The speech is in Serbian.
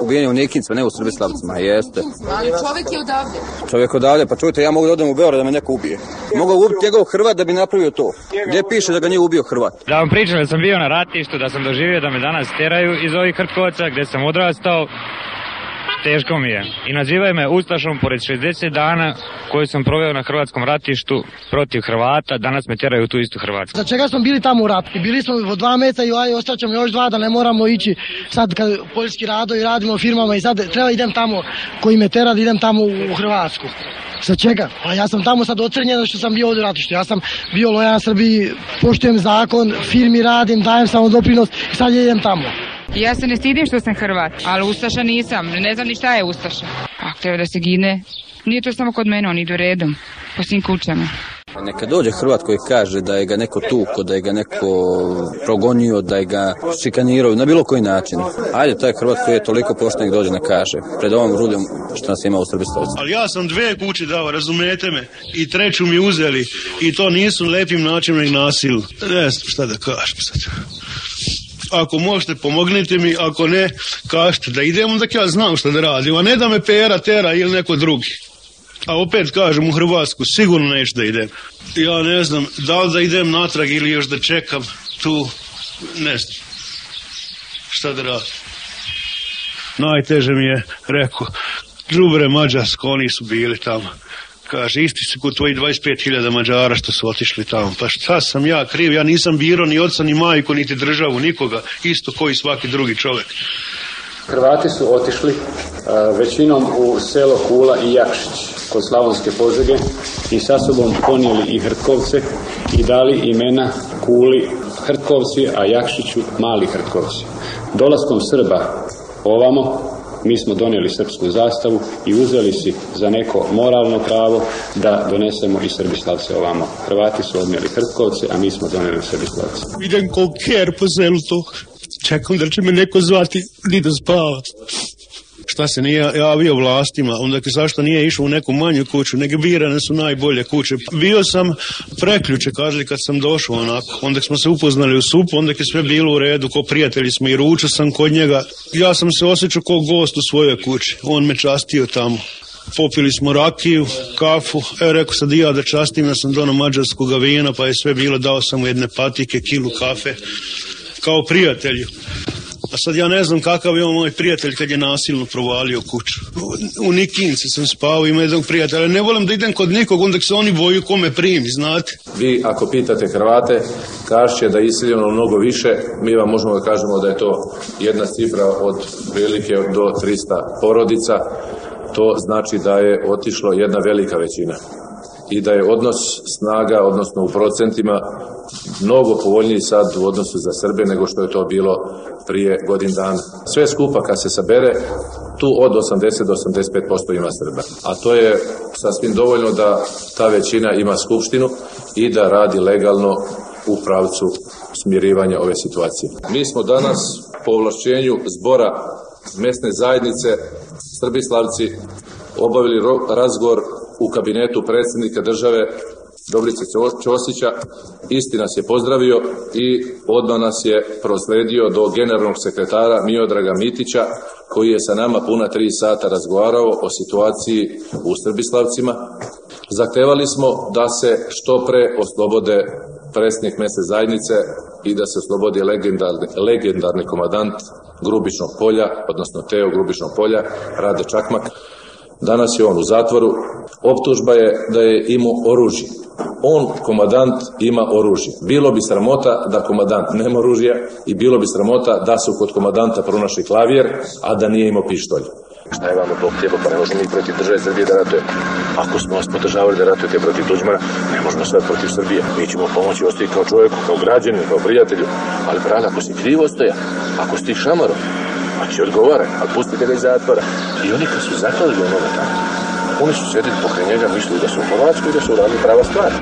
Ubijen je u Nikincima, ne u Srbislavcima, jeste. Ali čovjek je odavde. Čovjek odavde, pa čujte, ja mogu da odem u Beograd da me neko ubije. Mogu ubiti njegov Hrvat da bi napravio to. Gdje piše da ga nije ubio Hrvat? Da vam pričam da sam bio na ratištu, da sam doživio da me danas teraju iz ovih Hrtkovaca gdje sam odrastao teško mi je. I nazivaju me Ustašom pored 60 dana koji sam proveo na hrvatskom ratištu protiv Hrvata, danas me tjeraju u tu istu Hrvatsku. Za čega smo bili tamo u ratu? Bili smo od dva meta i aj, još dva da ne moramo ići sad kad poljski rado i radimo firmama i sad treba idem tamo koji me tera da idem tamo u Hrvatsku. Za čega? Pa ja sam tamo sad ocrnjen što sam bio ovdje u ratištu. Ja sam bio lojan Srbiji, poštujem zakon, firmi radim, dajem samo doprinos i sad idem tamo. Ja se ne stidim što sam Hrvat, ali Ustaša nisam. Ne znam ni šta je Ustaša. Ako treba da se gine, nije to samo kod mene, oni idu redom, po svim kućama. Pa neka dođe Hrvat koji kaže da je ga neko tuko, da je ga neko progonio, da je ga šikanirao, na bilo koji način. Ajde, taj Hrvat koji je toliko pošten dođe na kaže, pred ovom rudom što nas ima u Srbistovici. Ali ja sam dve kuće dao, razumijete me, i treću mi uzeli, i to nisu lepim načinom i nasilu. Ne znam šta da kažem sad ako možete pomognite mi, ako ne, kažete da idem, onda ja znam što da radim, a ne da me pera, tera ili neko drugi. A opet kažem, u Hrvatsku sigurno neću da idem. Ja ne znam, da li da idem natrag ili još da čekam tu, ne znam. Šta da radim? Najteže mi je rekao, đubre Mađarsko, oni su bili tamo kaže, isti su kod tvojih 25.000 Mađara što su otišli tamo. Pa šta sam ja kriv, ja nisam Biro, ni oca, ni majku, niti državu, nikoga, isto koji svaki drugi čovjek. Hrvati su otišli većinom u selo Kula i Jakšić kod Slavonske požege i sa sobom ponijeli i Hrtkovce i dali imena Kuli Hrtkovci, a Jakšiću Mali Hrtkovci. Dolaskom Srba ovamo mi smo donijeli srpsku zastavu i uzeli si za neko moralno pravo da donesemo i srbislavce ovamo. Hrvati su odnijeli Hrtkovce, a mi smo donijeli srbislavce. Vidim koliko po zelu to. Čekam da će me neko zvati, ni da šta se nije javio vlastima, onda zašto nije išao u neku manju kuću, nego birane su najbolje kuće. Bio sam preključe, kažli kad sam došao onako, onda smo se upoznali u supu, onda je sve bilo u redu, ko prijatelji smo i ruču sam kod njega. Ja sam se osjećao ko gost u svojoj kući, on me častio tamo popili smo rakiju, kafu, e, rekao sad ja da častim, ja sam dono mađarskog vina, pa je sve bilo, dao sam mu jedne patike, kilu kafe, kao prijatelju. A sad ja ne znam kakav je on moj prijatelj kad je nasilno provalio kuću. U Nikinci sam spao, ima jednog prijatelja. Ne volim da idem kod nikog, onda se oni boju kome primi, znate. Vi ako pitate Hrvate, će da je iseljeno mnogo više, mi vam možemo da kažemo da je to jedna cifra od prilike do 300 porodica, to znači da je otišlo jedna velika većina i da je odnos snaga, odnosno u procentima, mnogo povoljniji sad u odnosu za Srbe nego što je to bilo prije godin dan. Sve skupa kad se sabere, tu od 80 do 85% ima Srba. A to je sasvim dovoljno da ta većina ima skupštinu i da radi legalno u pravcu smirivanja ove situacije. Mi smo danas po ovlašćenju zbora mesne zajednice Srbislavci, obavili razgovor u kabinetu predsjednika države Dobrice Ćosića, isti nas je pozdravio i odmah nas je prosledio do generalnog sekretara Miodraga Mitića, koji je sa nama puna tri sata razgovarao o situaciji u Srbislavcima. Zahtevali smo da se što pre oslobode predsjednik mese zajednice i da se oslobodi legendarni, legendarni komadant Grubičnog polja, odnosno Teo Grubičnog polja, Rade Čakmak, Danas je on u zatvoru. Optužba je da je imao oružje. On, komadant, ima oružje. Bilo bi sramota da komadant nema oružja i bilo bi sramota da su kod komadanta pronašli klavijer, a da nije imao pištolj. Šta je vama Bog tijepo, pa ne možemo mi protiv države Srbije da ratujemo. Ako smo vas podržavali da ratujete protiv Tuđmana, ne možemo sve protiv Srbije. Mi ćemo pomoći ostaviti kao čovjeku, kao građaninu, kao prijatelju. Ali, brale, ako si krivo stoja, ako si ti šamaro, Znači, odgovara, ali pustite ga iz zatvora. I oni kad su zatvali onoga tamo, oni su sjedili pokraj njega, mislili da su u Hrvatskoj i da su uradili prava stvar.